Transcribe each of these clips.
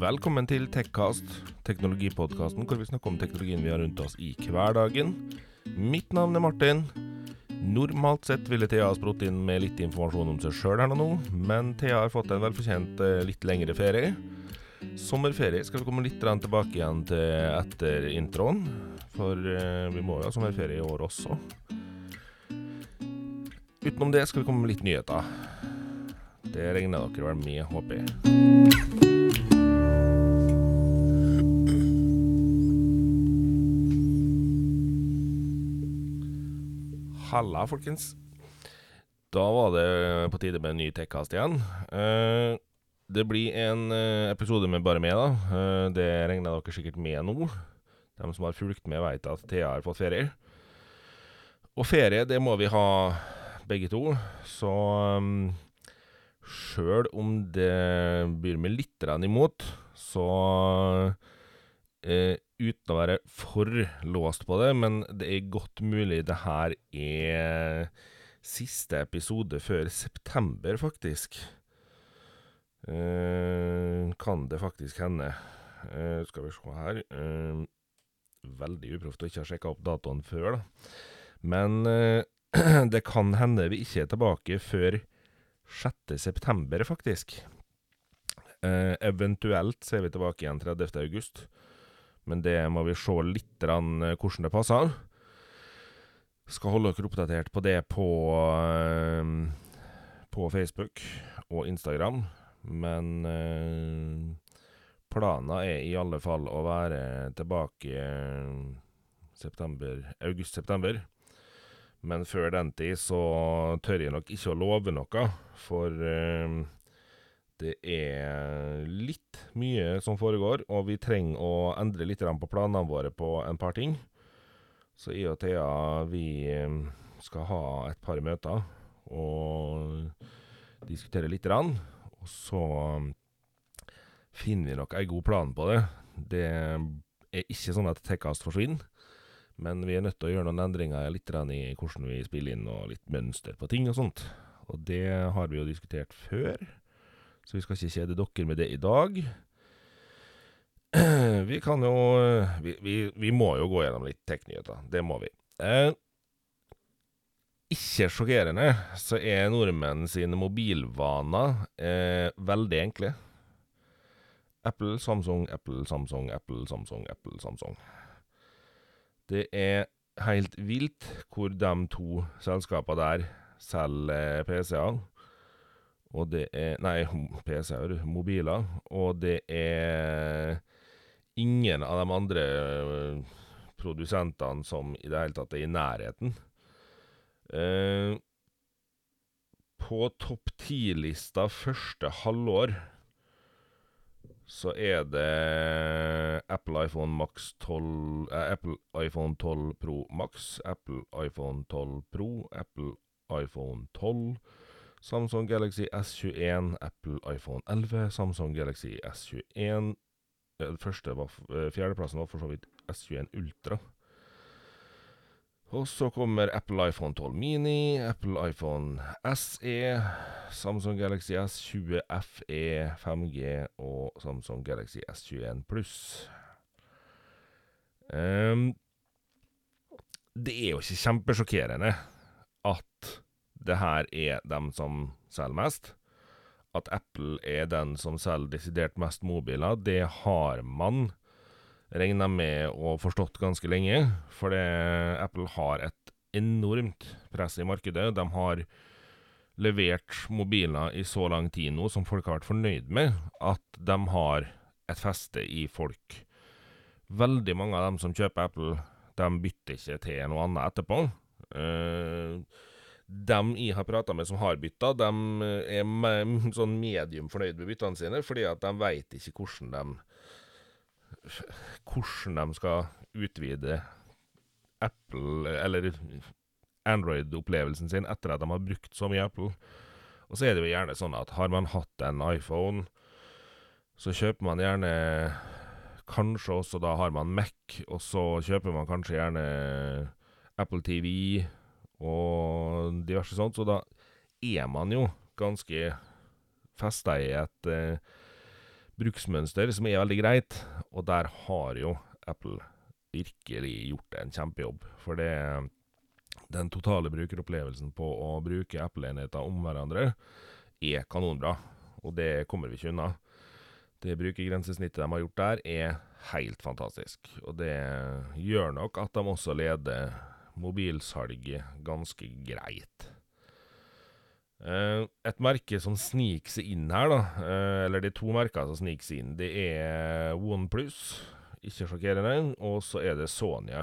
Velkommen til Tekkast, teknologipodkasten hvor vi snakker om teknologien vi har rundt oss i hverdagen. Mitt navn er Martin. Normalt sett ville Thea ha sprutt inn med litt informasjon om seg sjøl her nå, men Thea har fått en velfortjent eh, litt lengre ferie. Sommerferie skal vi komme litt tilbake igjen til etter introen, for eh, vi må jo ha sommerferie i år også. Utenom det skal vi komme med litt nyheter. Det regner dere vel med, håper jeg. Halla, folkens. Da var det på tide med en ny tekkast igjen. Eh, det blir en eh, episode med bare meg, da. Eh, det regner dere sikkert med nå. De som har fulgt med, vet at Thea har fått ferie. Og ferie, det må vi ha begge to. Så um, sjøl om det byr meg litt imot, så eh, uten å være for låst på det, men det er godt mulig det her er siste episode før september, faktisk. Eh, kan det faktisk hende. Eh, skal vi se her eh, Veldig uproft å ikke ha sjekka opp datoen før, da. Men eh, det kan hende vi ikke er tilbake før 6. september, faktisk. Eh, eventuelt så er vi tilbake igjen 30. Men det må vi se litt eh, hvordan det passer. Skal holde dere oppdatert på det på, eh, på Facebook og Instagram. Men eh, planen er i alle fall å være tilbake september, august-september. Men før den tid så tør jeg nok ikke å love noe, for det er litt mye som foregår, og vi trenger å endre litt på planene våre på en par ting. Så jeg og Thea, vi eh, skal ha et par møter og diskutere litt. Og så finner vi nok ei god plan på det. Det er ikke sånn at Tekkast forsvinner, men vi er nødt til å gjøre noen endringer litt i hvordan vi spiller inn, og litt mønster på ting og sånt. Og det har vi jo diskutert før, så vi skal ikke kjede dere med det i dag. Vi kan jo Vi, vi, vi må jo gå gjennom litt tech-nyheter. Det må vi. Eh, ikke sjokkerende så er nordmenn sine mobilvaner eh, veldig enkle. Apple, Samsung, Apple, Samsung, Apple, Samsung, Apple, Samsung. Det er helt vilt hvor de to selskapene der selger PC-er. Og det er Nei, PC-er, mobiler. Og det er ingen av de andre produsentene som i det hele tatt er i nærheten. Eh, på topp ti-lista første halvår så er det Apple iPhone Max 12 eh, Apple iPhone 12 Pro Max, Apple iPhone 12 Pro, Apple iPhone 12, Samsung Galaxy S21, Apple iPhone 11, Samsung Galaxy S21 Den første var Fjerdeplassen var for så vidt S21 Ultra. Og så kommer Apple iPhone 12 Mini, Apple iPhone SE, Samsung Galaxy S20 FE 5G og Samsung Galaxy S21 pluss. Um, det er jo ikke kjempesjokkerende at det her er dem som selger mest. At Apple er den som selger desidert mest mobiler, det har man regna med og forstått ganske lenge. For Apple har et enormt press i markedet. De har levert mobiler i så lang tid nå som folk har vært fornøyd med, at de har et feste i folk. Veldig mange av dem som kjøper Apple, de bytter ikke til noe annet etterpå. Uh, dem jeg har prata med som har bytta, de er sånn medium fornøyd med byttene sine, fordi at de veit ikke hvordan de hvordan de skal utvide Apple, eller Android-opplevelsen sin etter at de har brukt så mye Apple. Og så er det jo gjerne sånn at har man hatt en iPhone, så kjøper man gjerne Kanskje også da har man Mac, og så kjøper man kanskje gjerne Apple TV og diverse sånt, så da er man jo ganske festa i et eh, bruksmønster som er veldig greit, og der har jo Apple virkelig gjort en kjempejobb. For det den totale brukeropplevelsen på å bruke Apple-enheter om hverandre er kanonbra, og det kommer vi ikke unna. Det brukergrensesnittet de har gjort der, er helt fantastisk. Og det gjør nok at de også leder mobilsalget ganske greit. Uh, et merke som sniker seg inn her, da, uh, eller er to merker som sniker seg inn, det er OnePlus, ikke sjokkerende, og så er det Sony.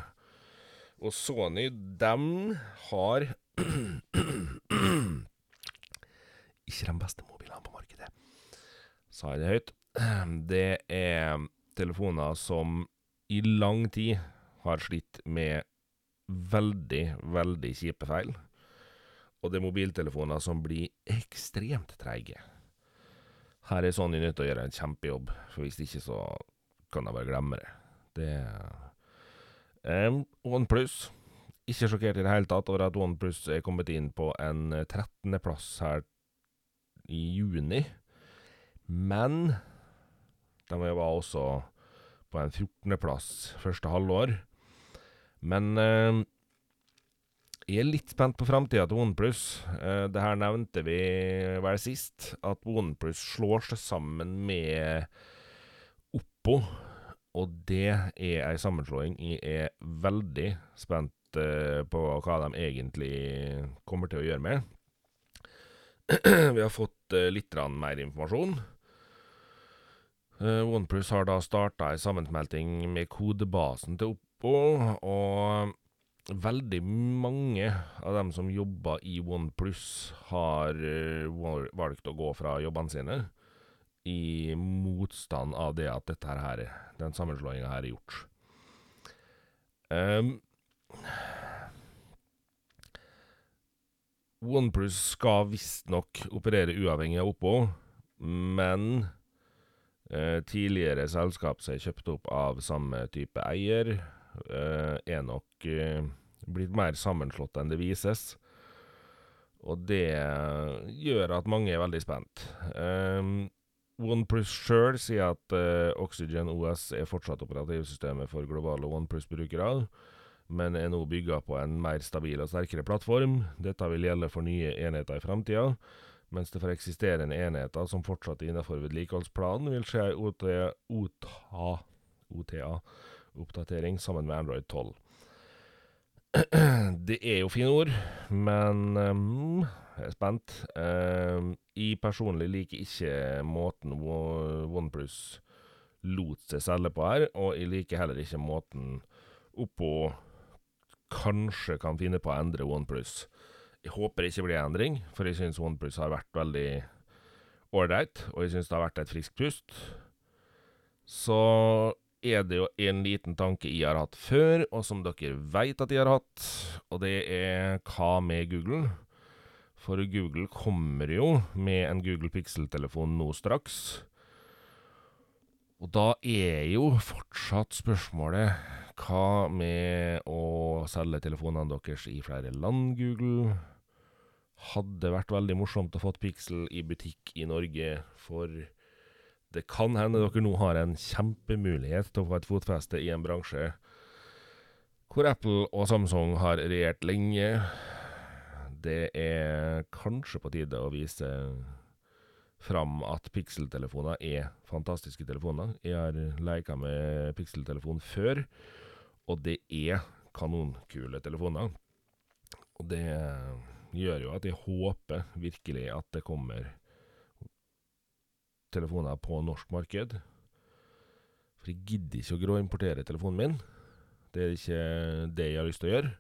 Og Sony, dem har Ikke de beste mobilene på markedet, sa jeg det høyt. Det er telefoner som i lang tid har slitt med veldig, veldig kjipe feil. Og det er mobiltelefoner som blir ekstremt treige. Her er Sony nødt til å gjøre en kjempejobb, for hvis ikke så kan jeg bare glemme det. Det Um, OnePlus. Ikke sjokkert i det hele tatt over at OnePlus er kommet inn på en 13.-plass eh, her i juni. Men de var også på en 14.-plass første halvår. Men eh, jeg er litt spent på framtida til OnePlus. Eh, det her nevnte vi vel sist, at OnePlus slår seg sammen med Oppo og det er ei sammenslåing jeg er veldig spent uh, på hva de egentlig kommer til å gjøre med. Vi har fått uh, litt mer informasjon. OnePlus har da starta ei sammensmelting med kodebasen til Oppo, og veldig mange av dem som jobber i OnePlus, har valgt å gå fra jobbene sine i motstand av det at dette her, den sammenslåinga her er gjort. Um, OnePlus skal visstnok operere uavhengig av Oppo, men eh, tidligere selskap som er kjøpt opp av samme type eier, eh, er nok eh, blitt mer sammenslått enn det vises. Og det gjør at mange er veldig spent. Um, OnePlus sjøl sier at uh, Oxygen OS er fortsatt operativsystemet for globale OnePlus-brukere, men er nå bygga på en mer stabil og sterkere plattform. Dette vil gjelde for nye enheter i framtida, mens det for eksisterende enheter som fortsatt er innenfor vedlikeholdsplanen, vil skje OTA. OTA, OTA-oppdatering sammen med Android 12. Det er jo fine ord, men um, jeg er spent. Um, jeg personlig liker ikke måten OnePlus lot seg selge på her, og jeg liker heller ikke måten Oppo kanskje kan finne på å endre OnePlus. Jeg håper det ikke blir endring, for jeg syns OnePlus har vært veldig ålreit, og jeg syns det har vært et friskt pust. Så er det jo en liten tanke jeg har hatt før, og som dere veit at jeg har hatt, og det er hva med Google? For Google kommer jo med en Google Pixel-telefon nå straks. Og da er jo fortsatt spørsmålet hva med å selge telefonene deres i flere land, Google? Hadde vært veldig morsomt å få Pixel i butikk i Norge, for det kan hende dere nå har en kjempemulighet til å få et fotfeste i en bransje hvor Apple og Samsung har regjert lenge det er kanskje på tide å vise fram at Pixel-telefoner er fantastiske telefoner. Jeg har leka med Pixel-telefon før, og det er kanonkule telefoner. Og det gjør jo at jeg håper virkelig at det kommer telefoner på norsk marked. For jeg gidder ikke å gråimportere telefonen min. Det er ikke det jeg har lyst til å gjøre.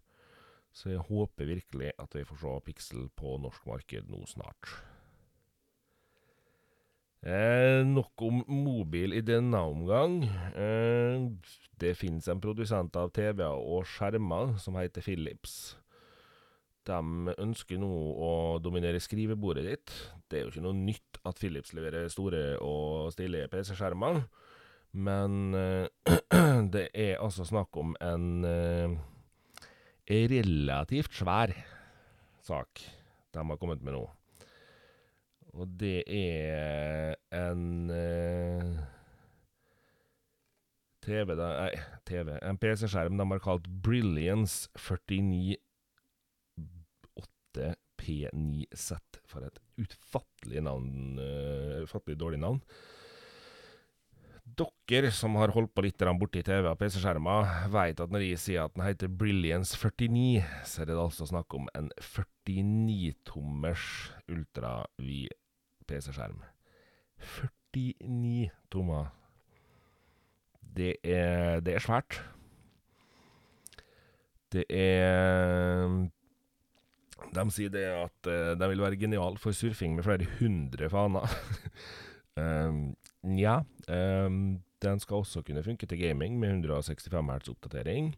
Så jeg håper virkelig at vi får se Pixel på norsk marked nå snart. Eh, nok om mobil i denne omgang. Eh, det finnes en produsent av TV-er og skjermer som heter Philips. De ønsker nå å dominere skrivebordet ditt. Det er jo ikke noe nytt at Philips leverer store og stilige PC-skjermer, men eh, det er altså snakk om en eh, relativt svær sak de har kommet med nå. Og det er en eh, TV Nei, TV. En PC-skjerm de har kalt Brilliance 49 8P9Z. For et utfattelig navn. Uh, utfattelig dårlig navn. Dere som har holdt på litt borti TV og PC-skjermer, vet at når jeg sier at den heter Brilliance 49, så er det altså snakk om en 49-tommers ultravid PC-skjerm. 49 tommer. Det er, det er svært. Det er De sier det at uh, de vil være genial for surfing med flere hundre faner. um, Nja. Um, den skal også kunne funke til gaming med 165 hertz oppdatering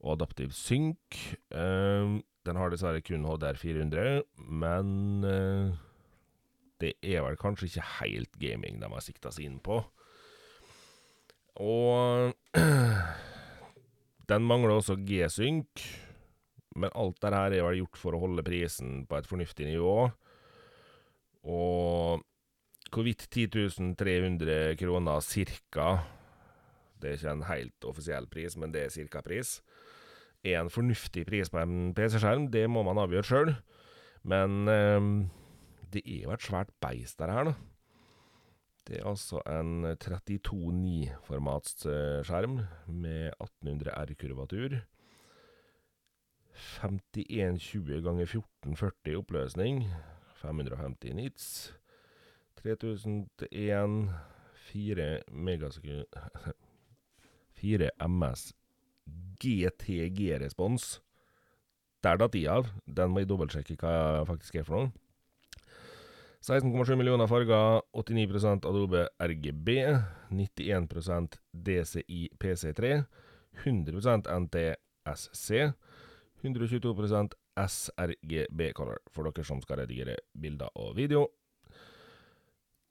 og adaptiv synk. Um, den har dessverre kun HDR 400, men uh, det er vel kanskje ikke helt gaming de har sikta seg inn på. Og den mangler også G-synk, men alt det her er vel gjort for å holde prisen på et fornuftig nivå. Og hvorvidt 10.300 kroner cirka Det er ikke en helt offisiell pris, men det er cirka pris. Er en fornuftig pris på en PC-skjerm, det må man avgjøre sjøl. Men eh, det er jo et svært beist, der her, da. Det er altså en 32.9-formatsskjerm med 1800 R-kurvatur. 5120 ganger 1440 oppløsning. 550 nits. 3001 4 megasekund 4 MS GTG-respons. Der datt de av. Den må jeg dobbeltsjekke hva jeg faktisk er for noe. 16,7 millioner farger, 89% Adobe RGB, 91% DCI PC3, 100% NTSC, 122 sRGB Color, for dere som skal redigere bilder og video.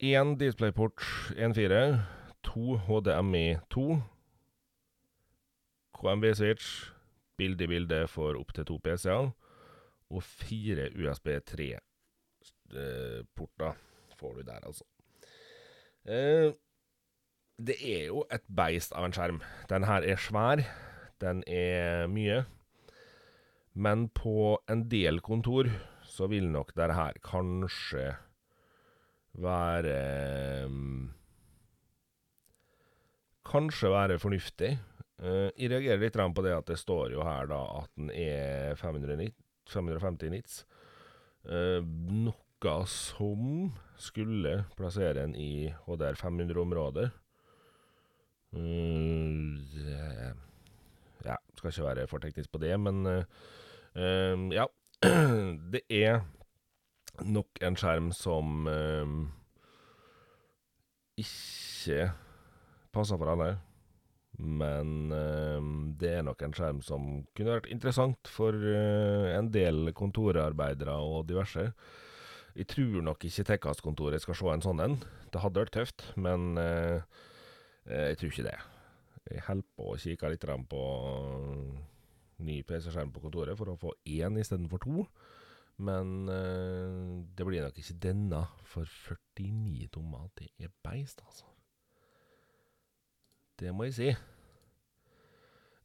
Én DisplayPort 1.4, to HDMI 2, KMB-switch, bilde i bilde for opptil to PC-er, og fire USB 3-porter får du der, altså. Eh, det er jo et beist av en skjerm. Den her er svær. Den er mye. Men på en del kontor så vil nok dette her kanskje være um, Kanskje være fornuftig. Uh, jeg reagerer litt på det at det står jo her da at den er 500 550 nits. Uh, noe som skulle plassere den i HDR 500-området. Uh, ja, skal ikke være for teknisk på det, men ja. det er nok en skjerm som eh, ikke passer for alle. Men eh, det er nok en skjerm som kunne vært interessant for eh, en del kontorarbeidere og diverse. Jeg tror nok ikke Tekkast-kontoret skal se en sånn en. Det hadde vært tøft, men eh, jeg tror ikke det. Jeg holder på å kikke litt på ny PC-skjerm på kontoret for å få én istedenfor to. Men uh, det blir nok ikke denne for 49 tommer. Det er beist, altså. Det må jeg si.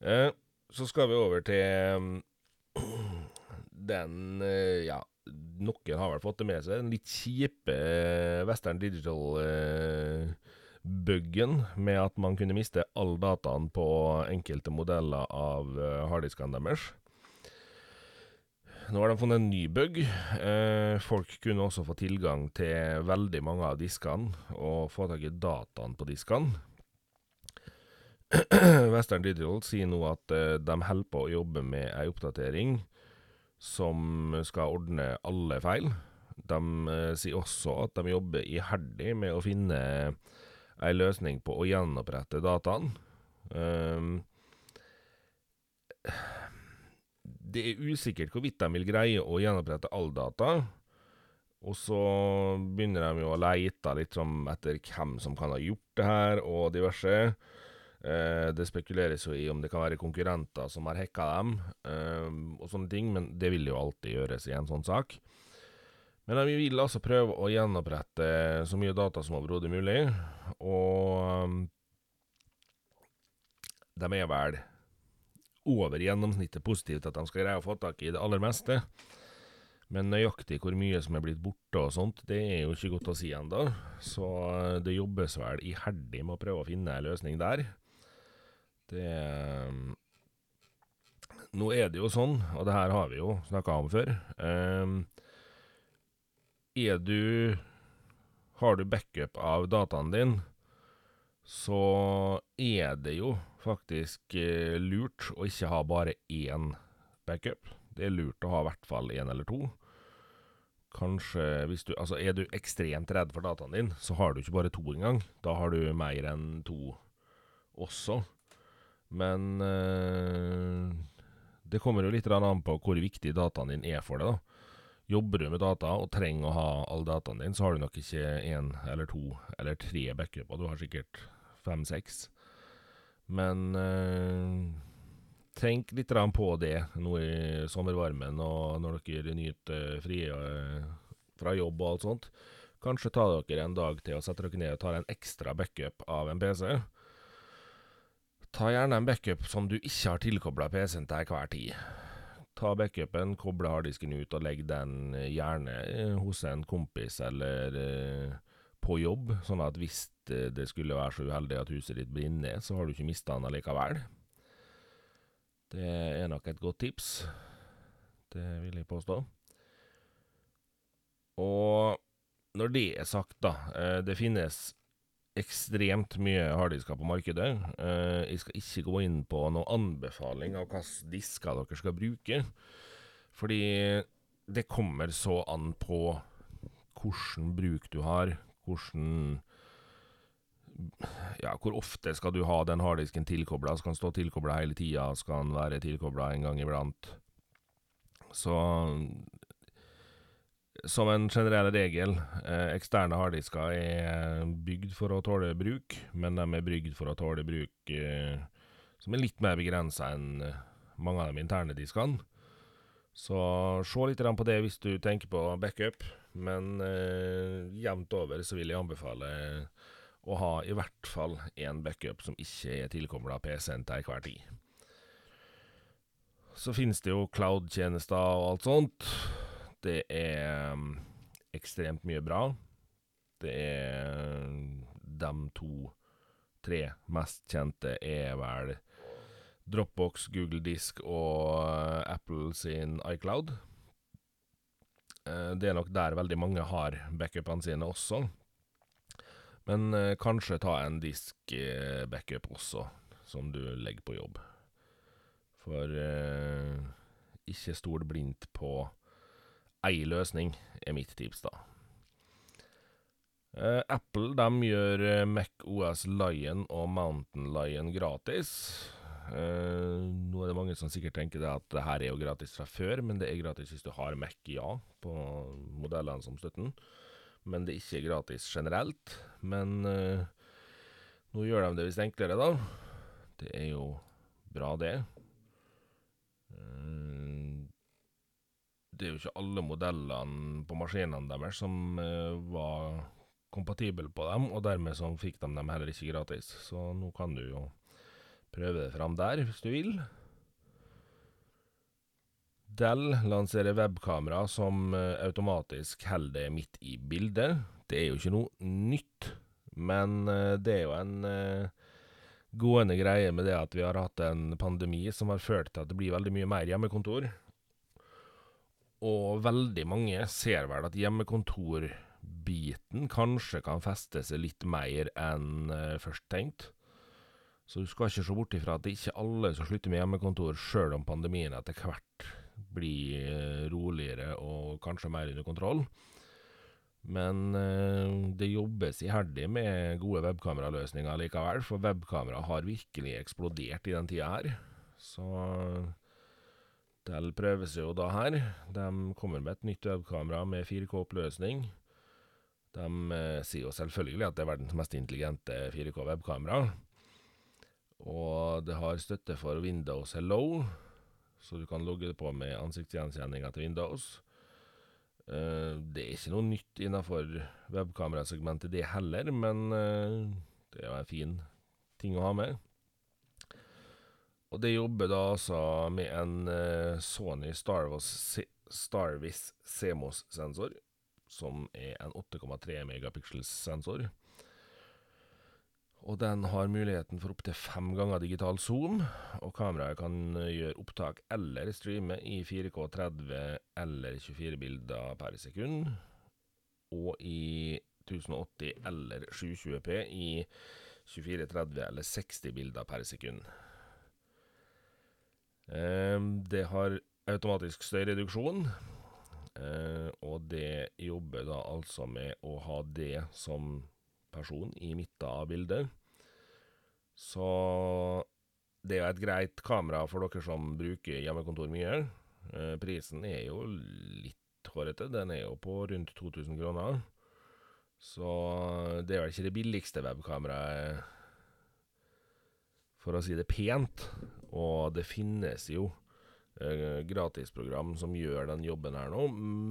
Uh, så skal vi over til den uh, Ja, noen har vel fått det med seg. Den litt kjipe Western Digital-buggen med at man kunne miste all dataen på enkelte modeller av harddiskene deres. Nå har de funnet en ny bug. Eh, folk kunne også få tilgang til veldig mange av diskene, og få tak i dataen på diskene. Western Digital sier nå at eh, de holder på å jobbe med ei oppdatering som skal ordne alle feil. De eh, sier også at de jobber iherdig med å finne ei løsning på å gjenopprette dataen. Um, det er usikkert hvorvidt de vil greie å gjenopprette all data. Og så begynner de jo å leite litt etter hvem som kan ha gjort det her, og diverse. Uh, det spekuleres jo i om det kan være konkurrenter som har hacka dem, uh, og sånne ting, men det vil jo alltid gjøres i en sånn sak. Men vi vil altså prøve å gjenopprette så mye data som overhodet mulig, og de er vel over gjennomsnittet positivt at de skal greie å få tak i det aller meste. Men nøyaktig hvor mye som er blitt borte og sånt, det er jo ikke godt å si ennå. Så det jobbes vel iherdig med å prøve å finne en løsning der. Det Nå er det jo sånn, og det her har vi jo snakka om før um, Er du Har du backup av dataen din, så er det jo faktisk eh, lurt å ikke ha bare én backup. Det er lurt å ha i hvert fall én eller to. Kanskje hvis du Altså, er du ekstremt redd for dataen din, så har du ikke bare to engang. Da har du mer enn to også. Men øh, det kommer jo litt an på hvor viktig dataen din er for deg, da. Jobber du med data og trenger å ha all dataen din, så har du nok ikke én eller to eller tre backuper. Du har sikkert fem-seks. Men øh, tenk litt på det nå i sommervarmen og når dere nyter frie øh, fra jobb og alt sånt. Kanskje ta dere en dag til og sette dere ned og ta en ekstra backup av en PC. Ta gjerne en backup som du ikke har tilkobla PC-en til hver tid. Ta backupen, koble harddisken ut og legg den gjerne øh, hos en kompis eller på jobb, sånn at hvis det skulle være så uheldig at huset ditt brenner så har du ikke mista den allikevel. Det er nok et godt tips. Det vil jeg påstå. Og når det er sagt, da eh, Det finnes ekstremt mye harddisker på markedet. Eh, jeg skal ikke gå inn på noen anbefaling av hvilke disker dere skal bruke. Fordi det kommer så an på hvilken bruk du har, hvordan ja, hvor ofte skal du ha den harddisken tilkobla? Skal den stå tilkobla hele tida? Skal den være tilkobla en gang iblant? Så Som en generell regel, eh, eksterne harddisker er bygd for å tåle bruk, men de er bygd for å tåle bruk eh, som er litt mer begrensa enn mange av de interne diskene. Så se litt på det hvis du tenker på backup, men eh, jevnt over så vil jeg anbefale å ha i hvert fall én backup som ikke er tilkobla PC-en til enhver tid. Så finnes det jo cloud-tjenester og alt sånt. Det er um, ekstremt mye bra. Det er de to-tre mest kjente er vel Dropbox, Google Disk og uh, Apple sin iCloud. Uh, det er nok der veldig mange har backupene sine også. Men eh, kanskje ta en disk-backup eh, også, som du legger på jobb. For eh, ikke stol blindt på ei løsning, er mitt tips, da. Eh, Apple de gjør eh, Mac OS Lion og Mountain Lion gratis. Eh, nå er det mange som sikkert tenker at det her er jo gratis fra før, men det er gratis hvis du har Mac, ja, på modellene som støtter men det er ikke gratis generelt. Men uh, nå gjør de det visst enklere, da. Det er jo bra, det. Uh, det er jo ikke alle modellene på maskinene deres som uh, var kompatible på dem, og dermed så fikk de dem heller ikke gratis. Så nå kan du jo prøve det fram der, hvis du vil. Dell lanserer webkamera som eh, automatisk holder det midt i bildet. Det er jo ikke noe nytt, men eh, det er jo en eh, gående greie med det at vi har hatt en pandemi som har ført til at det blir veldig mye mer hjemmekontor. Og veldig mange ser vel at hjemmekontorbiten kanskje kan feste seg litt mer enn først tenkt. Så du skal ikke se bort ifra at det ikke alle som slutter med hjemmekontor, sjøl om pandemien etter hvert bli eh, roligere og kanskje mer under kontroll. Men eh, det jobbes iherdig med gode webkameraløsninger likevel, for webkamera har virkelig eksplodert i den tida her. Så Dell prøver seg jo da her. De kommer med et nytt webkamera med 4K-oppløsning. De eh, sier jo selvfølgelig at det er verdens mest intelligente 4K-webkamera. Og det har støtte for Windows Hello så du kan logge det på med ansiktsgjenkjenninga til Windows. Eh, det er ikke noe nytt innafor webkamerasegmentet, det heller, men eh, det er jo en fin ting å ha med. Og det jobber da altså med en eh, Sony Starvis, CMOS-sensor, som er en 8,3 megapixels-sensor. Og den har muligheten for opptil fem ganger digital zoom, og kameraet kan gjøre opptak eller streame i 4K 30 eller 24 bilder per sekund, og i 1080 eller 720P i 24, 30 eller 60 bilder per sekund. Ehm, det har automatisk støyreduksjon, eh, og det jobber da altså med å ha det som person i midten av bildet. Så det er jo et greit kamera for dere som bruker hjemmekontor mye. Eh, prisen er jo litt hårete, den er jo på rundt 2000 kroner. Så det er vel ikke det billigste webkameraet, for å si det pent. Og det finnes jo eh, gratisprogram som gjør den jobben her nå,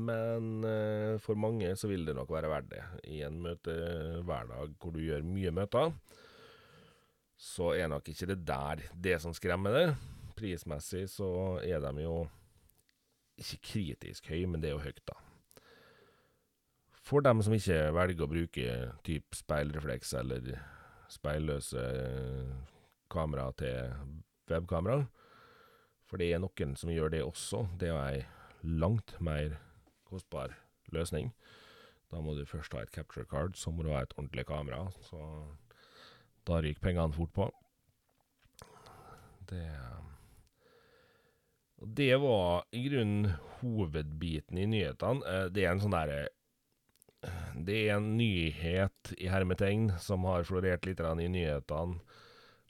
men eh, for mange så vil det nok være verdt det. I en møtehverdag hvor du gjør mye møter, så er nok ikke det der det som skremmer det. Prismessig så er de jo ikke kritisk høy, men det er jo høyt, da. For dem som ikke velger å bruke type speilrefleks eller speilløse kamera til webkamera. For det er noen som gjør det også. Det er ei langt mer kostbar løsning. Da må du først ha et capture card, så må du ha et ordentlig kamera. Så da ryker pengene fort på. Det Det var i grunnen hovedbiten i nyhetene. Eh, det er en sånn derre Det er en nyhet i hermetegn som har florert litt i nyhetene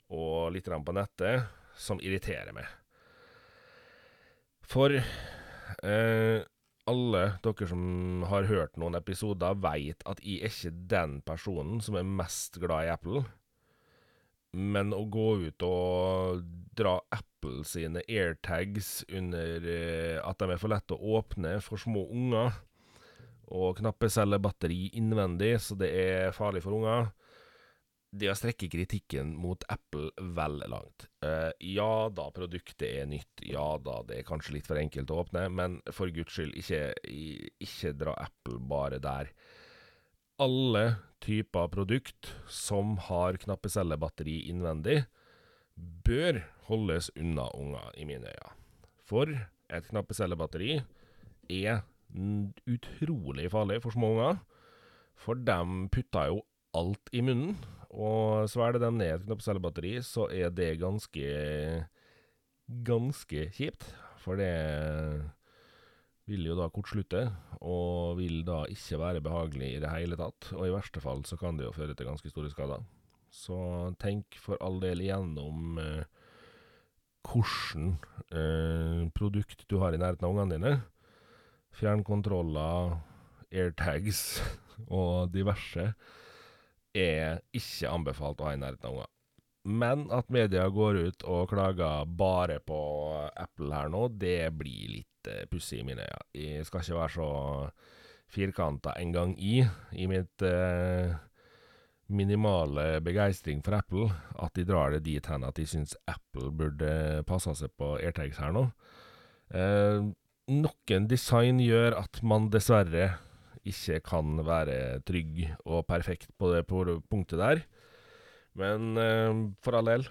og litt på nettet som irriterer meg. For eh, alle dere som har hørt noen episoder, veit at jeg er ikke den personen som er mest glad i Apple. Men å gå ut og dra Apple sine airtags under eh, at de er for lette å åpne for små unger, og knappe selger batteri innvendig, så det er farlig for unger det å strekke kritikken mot Apple vel langt. Uh, ja da, produktet er nytt. Ja da, det er kanskje litt for enkelt å åpne, men for guds skyld, ikke, ikke dra Apple bare der. Alle typer produkt som har knappecellebatteri innvendig, bør holdes unna unger, i mine øyne. For et knappecellebatteri er utrolig farlig for små unger, for de putter jo alt i munnen og svelger de ned et knappecellebatteri, så er det ganske ganske kjipt. For det vil jo da kortslutte, og vil da ikke være behagelig i det hele tatt. Og i verste fall så kan det jo føre til ganske store skader. Så tenk for all del igjennom eh, hvordan eh, produkt du har i nærheten av ungene dine. Fjernkontroller, airtags og diverse er ikke anbefalt å ha i nærheten av unger. Men at media går ut og klager bare på Apple her nå, det blir litt uh, pussig i mine øyne. Jeg skal ikke være så firkanta en gang i, i mitt uh, minimale begeistring for Apple, at de drar det dit hen at de syns Apple burde passe seg på airtags her nå. Uh, noen design gjør at man dessverre ikke kan være trygg og perfekt på det punktet der. Men eh, for all del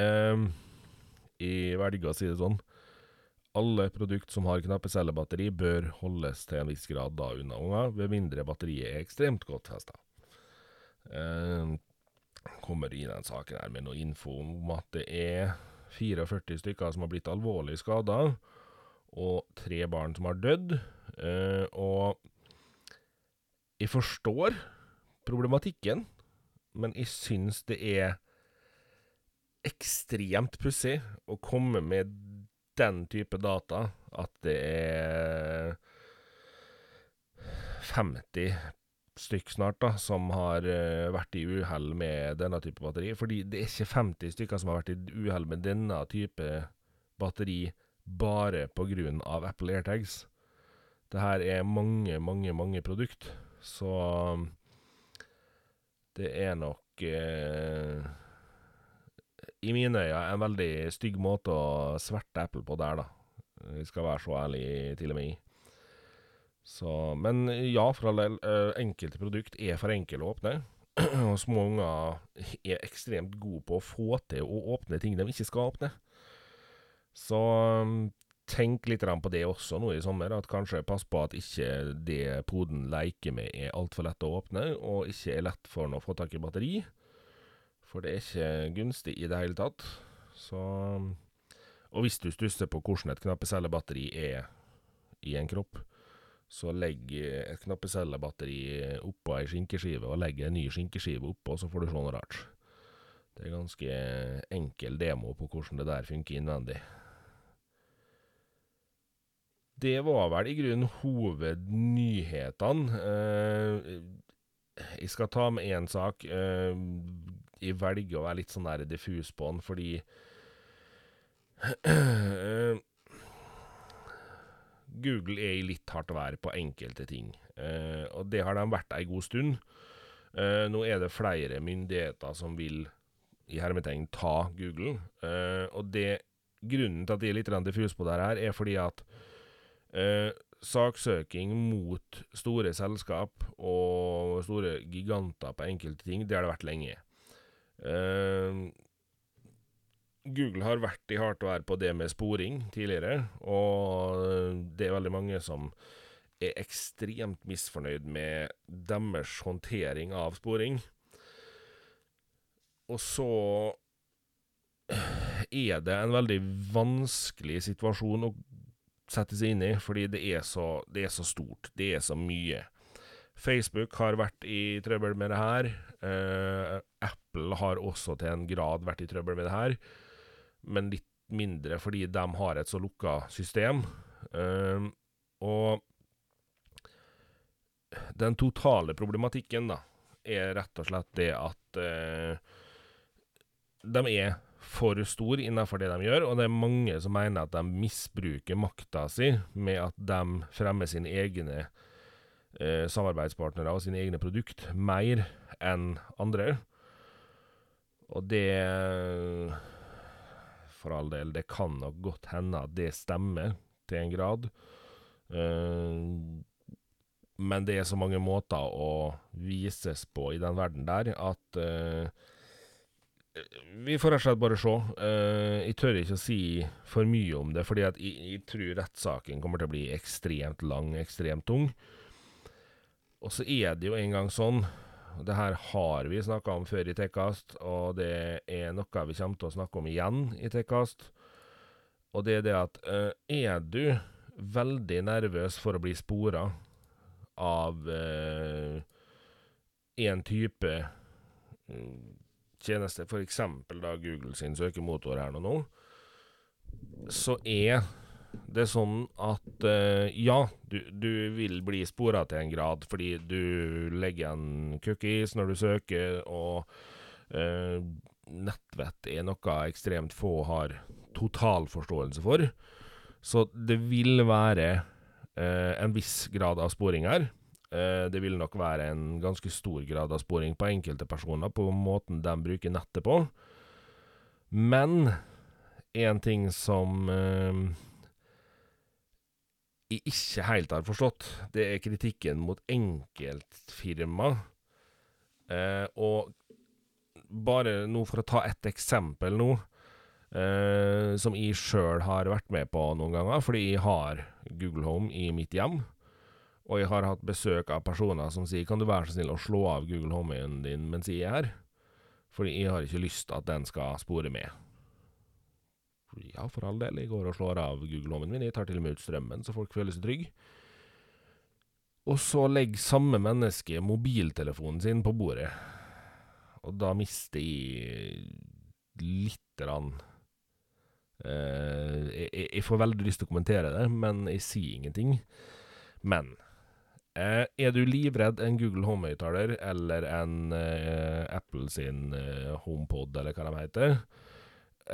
eh, Jeg velger å si det sånn. Alle produkt som har knappecellebatteri, bør holdes til en viss grad da unna unger, ved mindre batteriet er ekstremt godt festa. Eh, kommer i den saken her med noe info om at det er 44 stykker som har blitt alvorlig skada, og tre barn som har dødd. Eh, og jeg forstår problematikken, men jeg syns det er ekstremt pussig å komme med den type data, at det er 50 stykk snart da, som har uh, vært i uhell med denne type batteri. Fordi det er ikke 50 stykker som har vært i uhell med denne type batteri bare av Apple AirTags. Det her er mange, mange, mange produkt, så det er nok eh, i mine øyne en veldig stygg måte å sverte Apple på der, da. Vi skal være så ærlige, til og med i. Så, men ja, for all del, eh, enkelte produkt er for enkle å åpne. Og små unger er ekstremt gode på å få til å åpne ting de ikke skal åpne. Så tenk litt på det også nå i sommer, at kanskje pass på at ikke det poden leker med er altfor lett å åpne, og ikke er lett for den å få tak i batteri. For det er ikke gunstig i det hele tatt. Så Og hvis du stusser på hvordan et knappecellebatteri er i en kropp, så legg et knappecellebatteri oppå ei skinkeskive, og legg en ny skinkeskive oppå, så får du se noe rart. Det er ganske enkel demo på hvordan det der funker innvendig. Det var vel i grunnen hovednyhetene. Eh, jeg skal ta med én sak. Eh, jeg velger å være litt sånn der diffus på den, fordi eh, Google er i litt hardt vær på enkelte ting, og det har de vært ei god stund. nå er det flere myndigheter som vil i hermetegn ta Google, og det grunnen til at de er litt diffus på det her, er fordi at Eh, saksøking mot store selskap og store giganter på enkelte ting, det har det vært lenge. Eh, Google har vært i hardt vær på det med sporing tidligere, og det er veldig mange som er ekstremt misfornøyd med deres håndtering av sporing. Og så er det en veldig vanskelig situasjon å sette seg inn i, fordi det er, så, det er så stort. Det er så mye. Facebook har vært i trøbbel med det her. Uh, Apple har også til en grad vært i trøbbel med det her, men litt mindre fordi de har et så lukka system. Uh, og den totale problematikken da, er rett og slett det at uh, de er for stor innenfor det de gjør, og det er mange som mener at de misbruker makta si med at de fremmer sine egne eh, samarbeidspartnere og sine egne produkt mer enn andre. Og det For all del, det kan nok godt hende at det stemmer til en grad. Eh, men det er så mange måter å vises på i den verden der at uh, vi får rett og slett bare se. Uh, jeg tør ikke å si for mye om det, fordi at jeg, jeg tror rettssaken kommer til å bli ekstremt lang, ekstremt tung. Og så er det jo en gang sånn, det her har vi snakka om før i Tekkast, og det er noe vi kommer til å snakke om igjen i Tekkast. Og det er det at uh, er du veldig nervøs for å bli spora av uh, en type tjeneste, f.eks. da Google sin søkemotor her nå, så er det sånn at uh, ja, du, du, vil bli spora til en grad fordi du legger igjen cookies når du søker, og uh, nettvett er noe ekstremt få har totalforståelse for. Så det vil være uh, en viss grad av sporing her. Eh, det vil nok være en ganske stor grad av sporing på enkelte personer på måten de bruker nettet på. Men en ting som eh, jeg ikke helt har forstått, det er kritikken mot enkeltfirma. Eh, og bare nå for å ta ett eksempel nå, eh, som jeg sjøl har vært med på noen ganger, fordi jeg har Google Home i mitt hjem. Og jeg har hatt besøk av personer som sier 'Kan du være så snill å slå av Google Home-en din mens jeg er her?' Fordi jeg har ikke lyst at den skal spore med. Ja, for all del, jeg går og slår av Google Home-en min. Jeg tar til og med ut strømmen, så folk føler seg trygge. Og så legger samme menneske mobiltelefonen sin på bordet. Og da mister jeg lite grann eh, jeg, får veldig lyst til å kommentere det, men jeg sier ingenting. Men er du livredd en Google Home-høyttaler eller en eh, Apple sin eh, HomePod, eller hva de heter,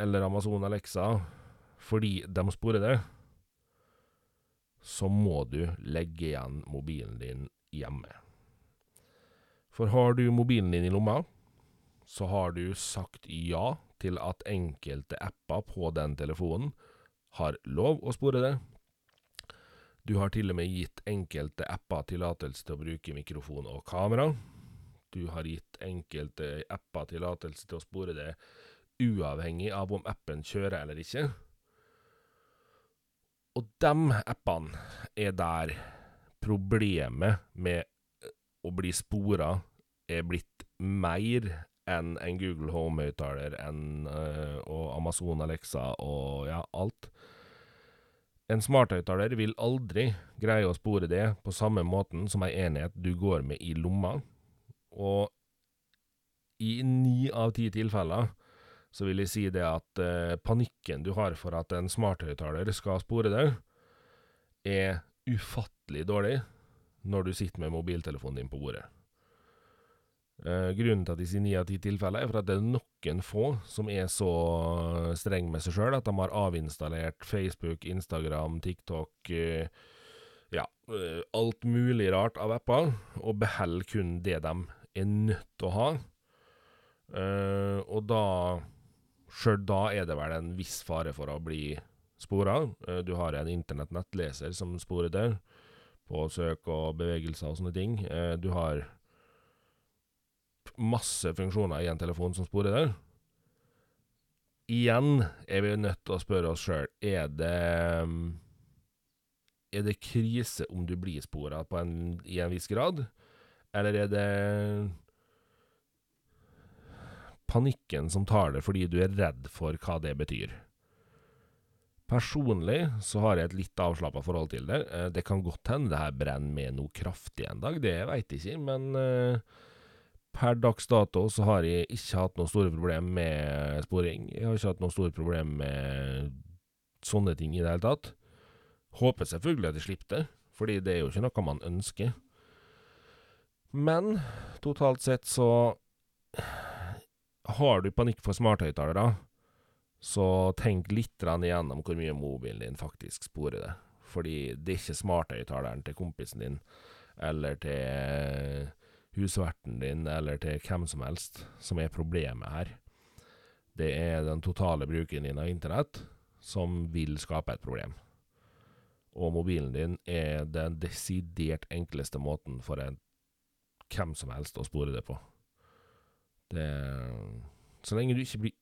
eller Amazon Alexa, fordi de sporer det, så må du legge igjen mobilen din hjemme. For har du mobilen din i lomma, så har du sagt ja til at enkelte apper på den telefonen har lov å spore det. Du har til og med gitt enkelte apper tillatelse til å bruke mikrofon og kamera. Du har gitt enkelte apper tillatelse til å spore det uavhengig av om appen kjører eller ikke. Og de appene er der problemet med å bli spora er blitt mer enn en Google Home-høyttaler uh, og Amazon Alexa og ja, alt. En smarthøyttaler vil aldri greie å spore det på samme måten som ei enhet du går med i lomma, og i ni av ti tilfeller så vil jeg si det at eh, panikken du har for at en smarthøyttaler skal spore deg, er ufattelig dårlig når du sitter med mobiltelefonen din på bordet. Uh, grunnen til at de sier ni av ti tilfeller, er for at det er noen få som er så streng med seg sjøl at de har avinstallert Facebook, Instagram, TikTok uh, Ja, alt mulig rart av apper, og beholder kun det de er nødt til å ha. og da Sjøl da er det vel en viss fare for å bli spora. du har en internettnettleser som sporer deg på søk og bevegelser og sånne ting. du har masse funksjoner i en telefon som sporer der. Igjen er vi nødt til å spørre oss sjøl er det Er det krise om du blir spora i en viss grad, eller er det panikken som tar det fordi du er redd for hva det betyr? Personlig så har jeg et litt avslappa forhold til det. Eh, det kan godt hende det her brenner med noe kraftig en dag, det veit jeg ikke, men uh, Per dags dato så har jeg ikke hatt noen store problemer med sporing. Jeg har ikke hatt noen store problemer med sånne ting i det hele tatt. Håper selvfølgelig at jeg slipper det, fordi det er jo ikke noe man ønsker. Men totalt sett så Har du panikk for smarthøyttalere, så tenk litt igjennom hvor mye mobilen din faktisk sporer det. Fordi det er ikke smarthøyttaleren til kompisen din eller til husverten din eller til hvem som helst som er problemet her. Det er den totale bruken din av internett som vil skape et problem. Og mobilen din er den desidert enkleste måten for en hvem som helst å spore det på. Det Så lenge du ikke blir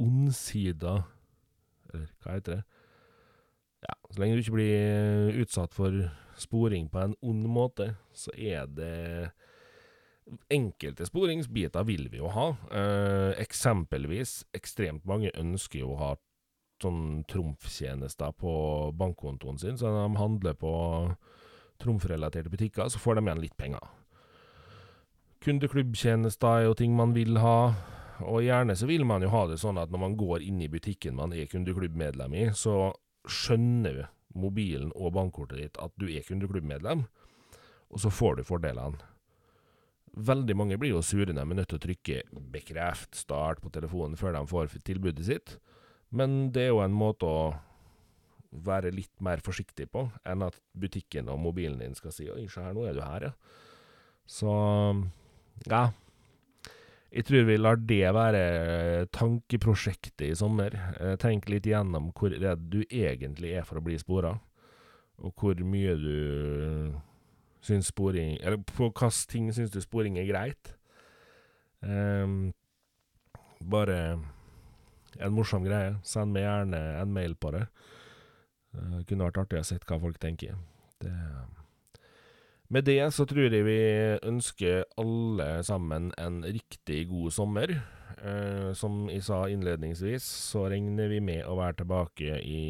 ondsida Eller hva heter det? Ja, så lenge du ikke blir utsatt for sporing på en ond måte, så er det Enkelte sporingsbiter vil vi jo ha. Eh, eksempelvis, ekstremt mange ønsker jo å ha sånn trumftjenester på bankkontoen sin, så når de handler på trumfrelaterte butikker, så får de igjen litt penger. Kundeklubbtjenester er jo ting man vil ha, og gjerne så vil man jo ha det sånn at når man går inn i butikken man er kundeklubbmedlem i, så skjønner mobilen og bankkortet ditt at du er kundeklubbmedlem, og så får du fordelene. Veldig mange blir jo sure når de er nødt til å trykke 'bekreft start' på telefonen før de får tilbudet sitt, men det er jo en måte å være litt mer forsiktig på, enn at butikken og mobilen din skal si 'oi, se her, nå er du her', ja. Så ja. Jeg tror vi lar det være tankeprosjektet i sommer. Eh, tenk litt igjennom hvor redd du egentlig er for å bli spora, og hvor mye du syns sporing Eller på hvilke ting syns du sporing er greit? Um, bare en morsom greie. Send meg gjerne en mail på det. Uh, kunne vært artig å se hva folk tenker. Det, med det så tror jeg vi ønsker alle sammen en riktig god sommer. Uh, som jeg sa innledningsvis, så regner vi med å være tilbake i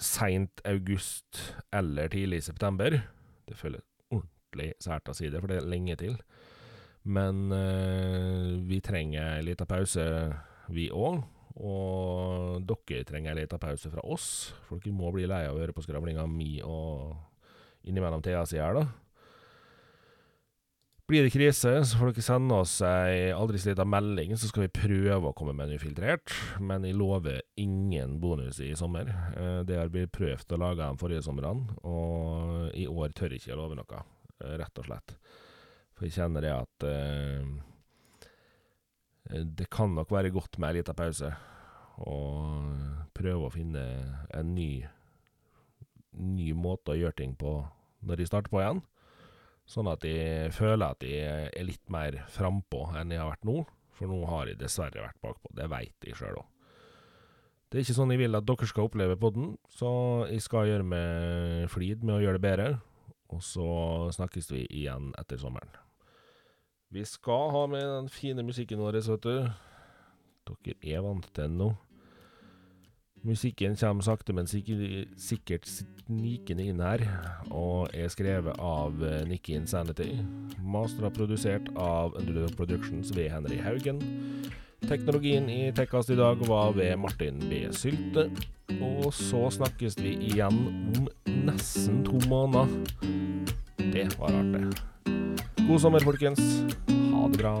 seint august eller tidlig september. Det føles ordentlig sært å si det, for det er lenge til. Men uh, vi trenger en liten pause, vi òg. Og dere trenger en liten pause fra oss, dere må bli lei av å høre på skravlinga mi og innimellom Thea si her, da. Blir det krise, så får dere sende oss ei aldri så lita melding, så skal vi prøve å komme med en ufiltrert. Men jeg lover ingen bonus i sommer. Eh, det har blitt prøvd å lage de forrige somrene, og i år tør jeg ikke å love noe, eh, rett og slett. For jeg kjenner det at eh, det kan nok være godt med ei lita pause, og prøve å finne en ny, ny måte å gjøre ting på når jeg starter på igjen. Sånn at jeg føler at jeg er litt mer frampå enn jeg har vært nå. For nå har jeg dessverre vært bakpå. Det veit jeg sjøl òg. Det er ikke sånn jeg vil at dere skal oppleve podden, så jeg skal gjøre meg flid med å gjøre det bedre. Og så snakkes vi igjen etter sommeren. Vi skal ha med den fine musikken vår, vet du. Dere er vant til den nå. Musikken kommer sakte, men sikkert snikende inn her, og er skrevet av eh, Nikki Insanity. Master og produsert av Underdog Productions ved Henry Haugen. Teknologien i Tekkast i dag var ved Martin B. Sylte. Og så snakkes vi igjen om nesten to måneder. Det var rart, det. God sommer, folkens. Ha det bra.